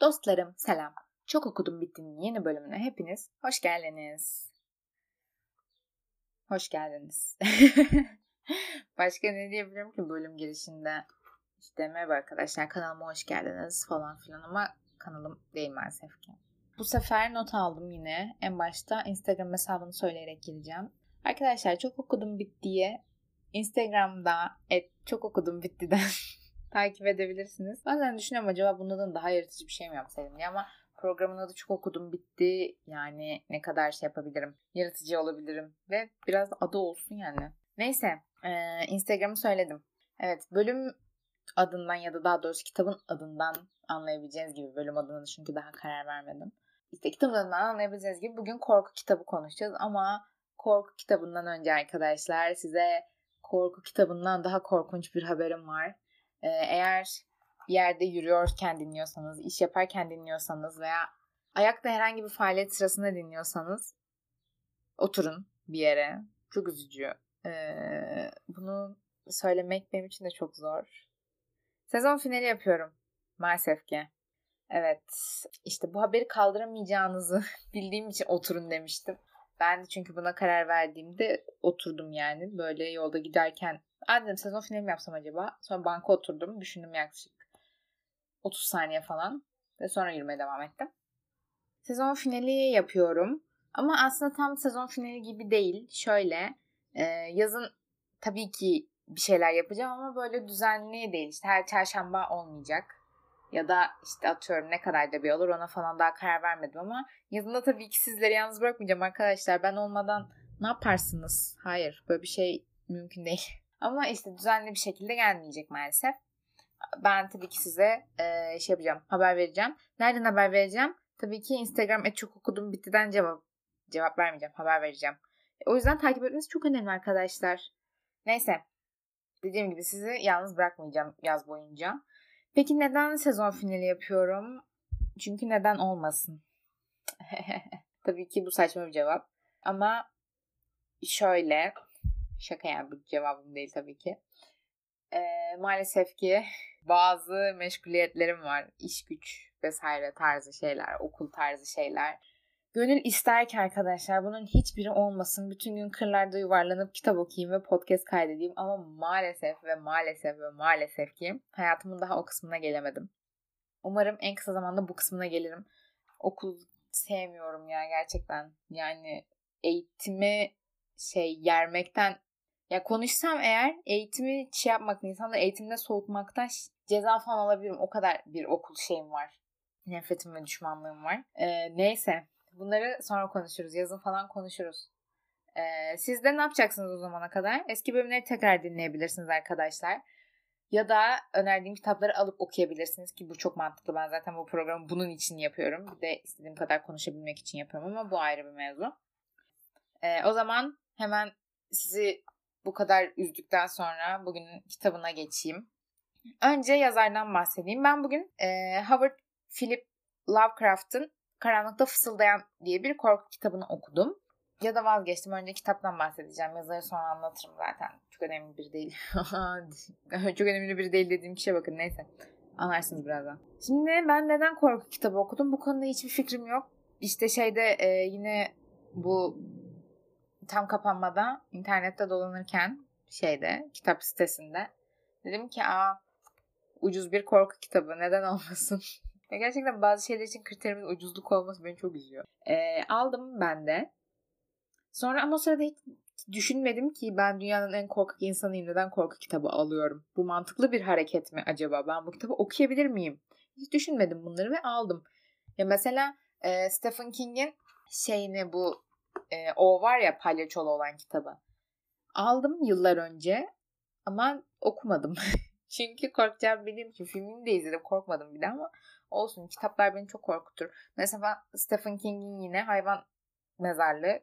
Dostlarım selam. Çok okudum bittiğinin yeni bölümüne hepiniz hoş geldiniz. Hoş geldiniz. Başka ne diyebilirim ki bölüm girişinde? İşte merhaba arkadaşlar kanalıma hoş geldiniz falan filan ama kanalım değil maalesef ki. Bu sefer not aldım yine. En başta Instagram hesabını söyleyerek gireceğim. Arkadaşlar çok okudum bittiye Instagram'da et çok okudum bittiden takip edebilirsiniz. Bazen düşünüyorum acaba bundan daha yaratıcı bir şey mi yapsaydım diye ama programın adı çok okudum bitti. Yani ne kadar şey yapabilirim. Yaratıcı olabilirim. Ve biraz adı olsun yani. Neyse. E, Instagram'ı söyledim. Evet bölüm adından ya da daha doğrusu kitabın adından anlayabileceğiniz gibi bölüm adını çünkü daha karar vermedim. İşte kitabın adından anlayabileceğiniz gibi bugün korku kitabı konuşacağız ama korku kitabından önce arkadaşlar size korku kitabından daha korkunç bir haberim var. Ee, eğer bir yerde yürüyorken dinliyorsanız, iş yaparken dinliyorsanız veya ayakta herhangi bir faaliyet sırasında dinliyorsanız oturun bir yere. Çok üzücü. Ee, bunu söylemek benim için de çok zor. Sezon finali yapıyorum. Maalesef ki. Evet. İşte bu haberi kaldıramayacağınızı bildiğim için oturun demiştim. Ben de çünkü buna karar verdiğimde oturdum yani. Böyle yolda giderken dedim sezon finali mi yapsam acaba? Sonra banka oturdum. Düşündüm yaklaşık 30 saniye falan. Ve sonra yürümeye devam ettim. Sezon finali yapıyorum. Ama aslında tam sezon finali gibi değil. Şöyle e, yazın tabii ki bir şeyler yapacağım ama böyle düzenli değil. İşte her çarşamba olmayacak. Ya da işte atıyorum ne kadar da bir olur ona falan daha karar vermedim ama yazında tabii ki sizleri yalnız bırakmayacağım arkadaşlar. Ben olmadan ne yaparsınız? Hayır böyle bir şey mümkün değil. Ama işte düzenli bir şekilde gelmeyecek maalesef. Ben tabii ki size e, şey yapacağım, haber vereceğim. Nereden haber vereceğim? Tabii ki Instagram et çok okudum bittiden cevap cevap vermeyeceğim, haber vereceğim. O yüzden takip etmeniz çok önemli arkadaşlar. Neyse. Dediğim gibi sizi yalnız bırakmayacağım yaz boyunca. Peki neden sezon finali yapıyorum? Çünkü neden olmasın? Tabii ki bu saçma bir cevap. Ama şöyle şaka yani bu cevabım değil tabii ki. Ee, maalesef ki bazı meşguliyetlerim var. İş güç vesaire tarzı şeyler, okul tarzı şeyler. Gönül ister ki arkadaşlar bunun hiçbiri olmasın. Bütün gün kırlarda yuvarlanıp kitap okuyayım ve podcast kaydedeyim. Ama maalesef ve maalesef ve maalesef ki hayatımın daha o kısmına gelemedim. Umarım en kısa zamanda bu kısmına gelirim. Okul sevmiyorum ya gerçekten. Yani eğitimi şey yermekten ya konuşsam eğer eğitimi şey yapmak, insanları eğitimde soğutmaktan ceza falan alabilirim. O kadar bir okul şeyim var. Nefretim ve düşmanlığım var. Ee, neyse. Bunları sonra konuşuruz. Yazın falan konuşuruz. Ee, siz de ne yapacaksınız o zamana kadar? Eski bölümleri tekrar dinleyebilirsiniz arkadaşlar. Ya da önerdiğim kitapları alıp okuyabilirsiniz ki bu çok mantıklı. Ben zaten bu programı bunun için yapıyorum. Bir de istediğim kadar konuşabilmek için yapıyorum ama bu ayrı bir mevzu. Ee, o zaman hemen sizi bu kadar üzdükten sonra bugünün kitabına geçeyim. Önce yazardan bahsedeyim. Ben bugün e, Howard Philip Lovecraft'ın Karanlıkta Fısıldayan diye bir korku kitabını okudum. Ya da vazgeçtim. Önce kitaptan bahsedeceğim. Yazarı sonra anlatırım zaten. Çok önemli bir değil. Çok önemli bir değil dediğim kişiye bakın. Neyse. Anlarsınız birazdan. Şimdi ben neden korku kitabı okudum? Bu konuda hiçbir fikrim yok. İşte şeyde e, yine bu tam kapanmada internette dolanırken şeyde kitap sitesinde dedim ki aa ucuz bir korku kitabı neden olmasın? ya gerçekten bazı şeyler için kriterimin ucuzluk olması beni çok üzüyor. Ee, aldım ben de. Sonra ama sırada hiç düşünmedim ki ben dünyanın en korkak insanıyım. Neden korku kitabı alıyorum? Bu mantıklı bir hareket mi acaba? Ben bu kitabı okuyabilir miyim? Hiç düşünmedim bunları ve aldım. Ya mesela e, Stephen King'in şeyini bu e, o var ya palyaçolu olan kitabı. Aldım yıllar önce ama okumadım. Çünkü korkacağım bildiğim için filmini de izledim korkmadım bir de ama olsun kitaplar beni çok korkutur. Mesela Stephen King'in yine hayvan mezarlığı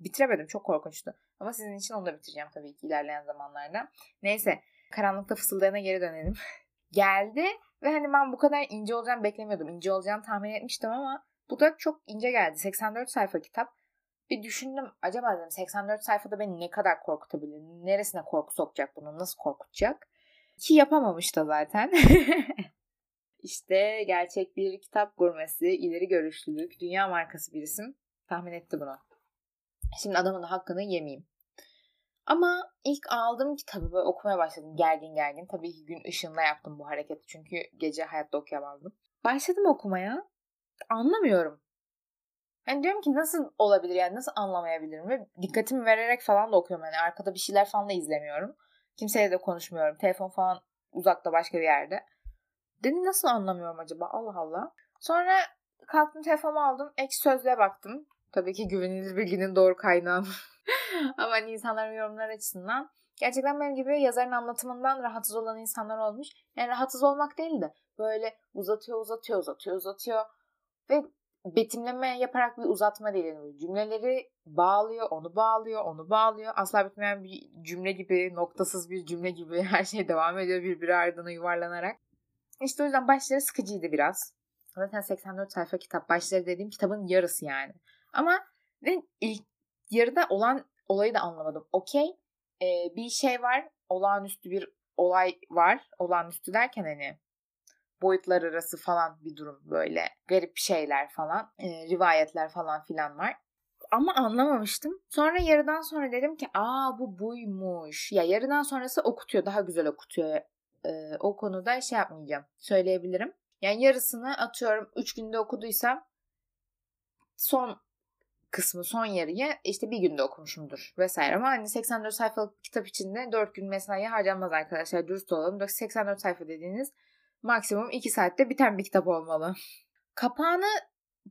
bitiremedim çok korkunçtu. Ama sizin için onu da bitireceğim tabii ki ilerleyen zamanlarda. Neyse karanlıkta fısıldayana geri dönelim. Geldi ve hani ben bu kadar ince olacağını beklemiyordum. İnce olacağını tahmin etmiştim ama bu da çok ince geldi. 84 sayfa kitap bir düşündüm acaba dedim 84 sayfada beni ne kadar korkutabilir? Neresine korku sokacak bunu? Nasıl korkutacak? Ki yapamamış da zaten. İşte gerçek bir kitap gurmesi, ileri görüşlülük, dünya markası bir isim tahmin etti bunu. Şimdi adamın da hakkını yemeyeyim. Ama ilk aldığım kitabı böyle okumaya başladım gergin gergin. Tabii ki gün ışığında yaptım bu hareketi çünkü gece hayatta okuyamazdım. Başladım okumaya. Anlamıyorum. Yani diyorum ki nasıl olabilir yani nasıl anlamayabilirim ve dikkatimi vererek falan da okuyorum. Yani arkada bir şeyler falan da izlemiyorum. Kimseyle de konuşmuyorum. Telefon falan uzakta başka bir yerde. Dedim nasıl anlamıyorum acaba Allah Allah. Sonra kalktım telefonumu aldım. Ek sözlüğe baktım. Tabii ki güvenilir bilginin doğru kaynağı. Ama hani insanların yorumlar açısından gerçekten benim gibi yazarın anlatımından rahatsız olan insanlar olmuş. Yani rahatsız olmak değil de böyle uzatıyor uzatıyor uzatıyor uzatıyor ve betimleme yaparak bir uzatma değil. Cümleleri bağlıyor, onu bağlıyor, onu bağlıyor. Asla bitmeyen bir cümle gibi, noktasız bir cümle gibi her şey devam ediyor birbiri ardına yuvarlanarak. İşte o yüzden başları sıkıcıydı biraz. Zaten 84 sayfa kitap. Başları dediğim kitabın yarısı yani. Ama ilk yarıda olan olayı da anlamadım. Okey ee, bir şey var. Olağanüstü bir olay var. Olağanüstü derken hani boyutlar arası falan bir durum böyle. Garip şeyler falan. E, rivayetler falan filan var. Ama anlamamıştım. Sonra yarıdan sonra dedim ki aa bu buymuş. Ya yarıdan sonrası okutuyor. Daha güzel okutuyor. E, o konuda şey yapmayacağım. Söyleyebilirim. Yani yarısını atıyorum 3 günde okuduysam son kısmı son yarıyı işte bir günde okumuşumdur vesaire. Ama hani 84 sayfalık kitap içinde 4 gün mesai harcanmaz arkadaşlar. Dürüst olalım. 84 sayfa dediğiniz maksimum 2 saatte biten bir kitap olmalı. Kapağını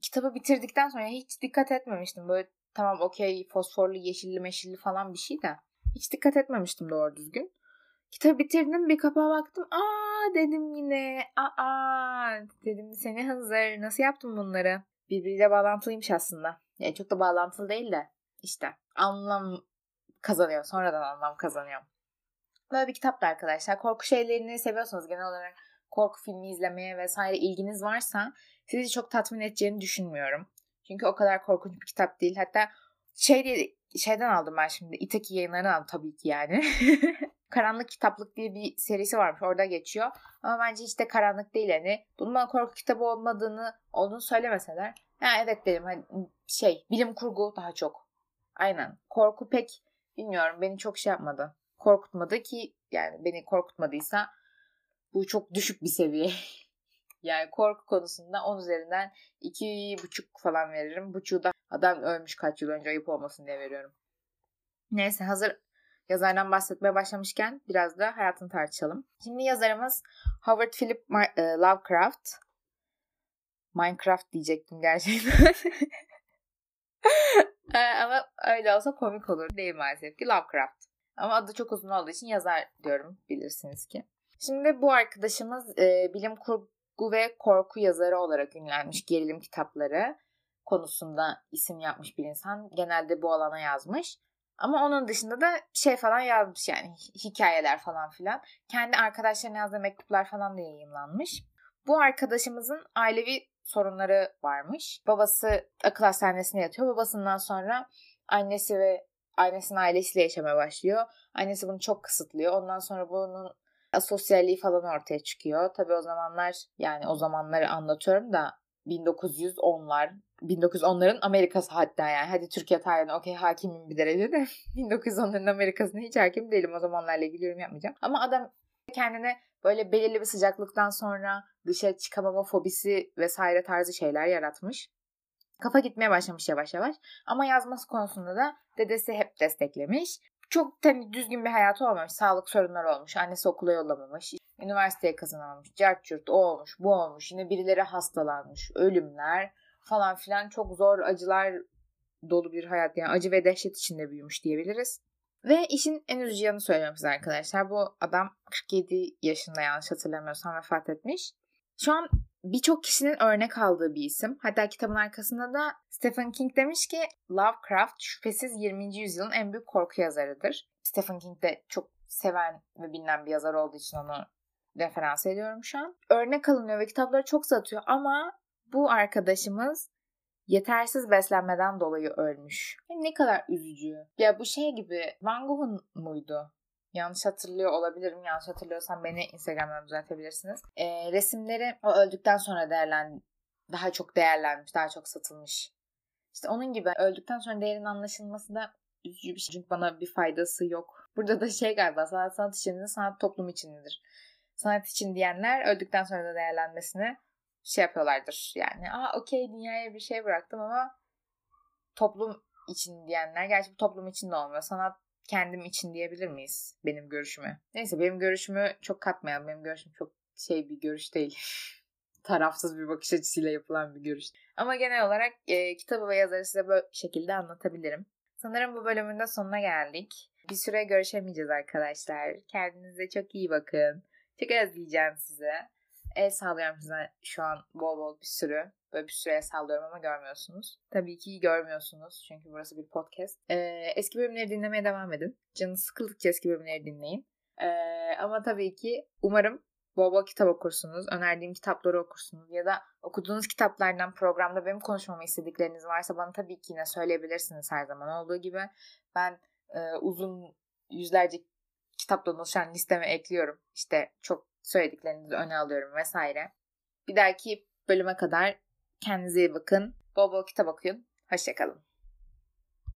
kitabı bitirdikten sonra hiç dikkat etmemiştim. Böyle tamam okey fosforlu, yeşilli, meşilli falan bir şey de. Hiç dikkat etmemiştim doğru düzgün. Kitabı bitirdim bir kapağa baktım. Aa dedim yine. Aa dedim seni hazır. Nasıl yaptın bunları? Birbiriyle bağlantılıymış aslında. Yani çok da bağlantılı değil de işte anlam kazanıyor. Sonradan anlam kazanıyor. Böyle bir kitaptı arkadaşlar. Korku şeylerini seviyorsanız genel olarak korku filmi izlemeye vesaire ilginiz varsa sizi çok tatmin edeceğini düşünmüyorum. Çünkü o kadar korkunç bir kitap değil. Hatta şey diye, şeyden aldım ben şimdi. İtaki yayınlarından aldım tabii ki yani. Karanlık Kitaplık diye bir serisi varmış. Orada geçiyor. Ama bence hiç de karanlık değil yani. Bunun bana korku kitabı olmadığını olduğunu söylemeseler. Ha evet dedim. Hani şey bilim kurgu daha çok. Aynen. Korku pek bilmiyorum. Beni çok şey yapmadı. Korkutmadı ki yani beni korkutmadıysa bu çok düşük bir seviye. yani korku konusunda 10 üzerinden 2,5 falan veririm. Buçuğu da adam ölmüş kaç yıl önce ayıp olmasın diye veriyorum. Neyse hazır yazardan bahsetmeye başlamışken biraz da hayatını tartışalım. Şimdi yazarımız Howard Philip e, Lovecraft. Minecraft diyecektim gerçekten. E, ama öyle olsa komik olur değil maalesef ki Lovecraft. Ama adı çok uzun olduğu için yazar diyorum bilirsiniz ki. Şimdi bu arkadaşımız e, bilim kurgu ve korku yazarı olarak ünlenmiş gerilim kitapları konusunda isim yapmış bir insan. Genelde bu alana yazmış. Ama onun dışında da şey falan yazmış yani hikayeler falan filan. Kendi arkadaşlarına yazdığı mektuplar falan da yayınlanmış. Bu arkadaşımızın ailevi sorunları varmış. Babası akıl hastanesine yatıyor. Babasından sonra annesi ve annesinin ailesiyle yaşamaya başlıyor. Annesi bunu çok kısıtlıyor. Ondan sonra bunun asosyalliği falan ortaya çıkıyor. Tabii o zamanlar yani o zamanları anlatıyorum da 1910'lar 1910'ların Amerikası hatta yani. Hadi Türkiye tarihine okey hakimim bir derece de 1910'ların Amerikasına hiç hakim değilim. O zamanlarla ilgili yorum yapmayacağım. Ama adam kendine böyle belirli bir sıcaklıktan sonra dışarı çıkamama fobisi vesaire tarzı şeyler yaratmış. Kafa gitmeye başlamış yavaş yavaş. Ama yazması konusunda da dedesi hep desteklemiş çok hani düzgün bir hayatı olmamış. Sağlık sorunları olmuş. Annesi okula yollamamış. Üniversiteye kazanamamış. Cart o olmuş, bu olmuş. Yine birileri hastalanmış. Ölümler falan filan. Çok zor acılar dolu bir hayat. Yani acı ve dehşet içinde büyümüş diyebiliriz. Ve işin en üzücü yanı söylüyorum size arkadaşlar. Bu adam 47 yaşında yanlış hatırlamıyorsam vefat etmiş. Şu an birçok kişinin örnek aldığı bir isim. Hatta kitabın arkasında da Stephen King demiş ki Lovecraft şüphesiz 20. yüzyılın en büyük korku yazarıdır. Stephen King de çok seven ve bilinen bir yazar olduğu için onu referans ediyorum şu an. Örnek alınıyor ve kitapları çok satıyor ama bu arkadaşımız yetersiz beslenmeden dolayı ölmüş. Ne kadar üzücü. Ya bu şey gibi Van Gogh'un muydu? Yanlış hatırlıyor olabilirim. Yanlış hatırlıyorsam beni Instagram'dan düzeltebilirsiniz. E, resimleri o öldükten sonra değerlen daha çok değerlenmiş, daha çok satılmış. İşte onun gibi öldükten sonra değerin anlaşılması da üzücü bir şey. Çünkü bana bir faydası yok. Burada da şey galiba sanat sanat içindir, sanat toplum içindir. Sanat için diyenler öldükten sonra da değerlenmesini şey yapıyorlardır. Yani aa okey dünyaya bir şey bıraktım ama toplum için diyenler gerçi bu toplum için de olmuyor. Sanat kendim için diyebilir miyiz benim görüşümü? Neyse benim görüşümü çok katmayalım. Benim görüşüm çok şey bir görüş değil. Tarafsız bir bakış açısıyla yapılan bir görüş. Ama genel olarak e, kitabı ve yazarı size böyle şekilde anlatabilirim. Sanırım bu bölümün de sonuna geldik. Bir süre görüşemeyeceğiz arkadaşlar. Kendinize çok iyi bakın. Çok özleyeceğim sizi. El sallıyorum size şu an bol bol bir sürü. Böyle bir süreye sallıyorum ama görmüyorsunuz. Tabii ki görmüyorsunuz çünkü burası bir podcast. Ee, eski bölümleri dinlemeye devam edin. Canınız sıkıldıkça eski bölümleri dinleyin. Ee, ama tabii ki umarım bol bol kitap okursunuz. Önerdiğim kitapları okursunuz. Ya da okuduğunuz kitaplardan programda benim konuşmamı istedikleriniz varsa bana tabii ki yine söyleyebilirsiniz her zaman olduğu gibi. Ben e, uzun yüzlerce kitaptan oluşan listeme ekliyorum. İşte çok söylediklerinizi öne alıyorum vesaire. Bir dahaki bölüme kadar kendinize iyi bakın. Bol bol kitap okuyun. Hoşçakalın.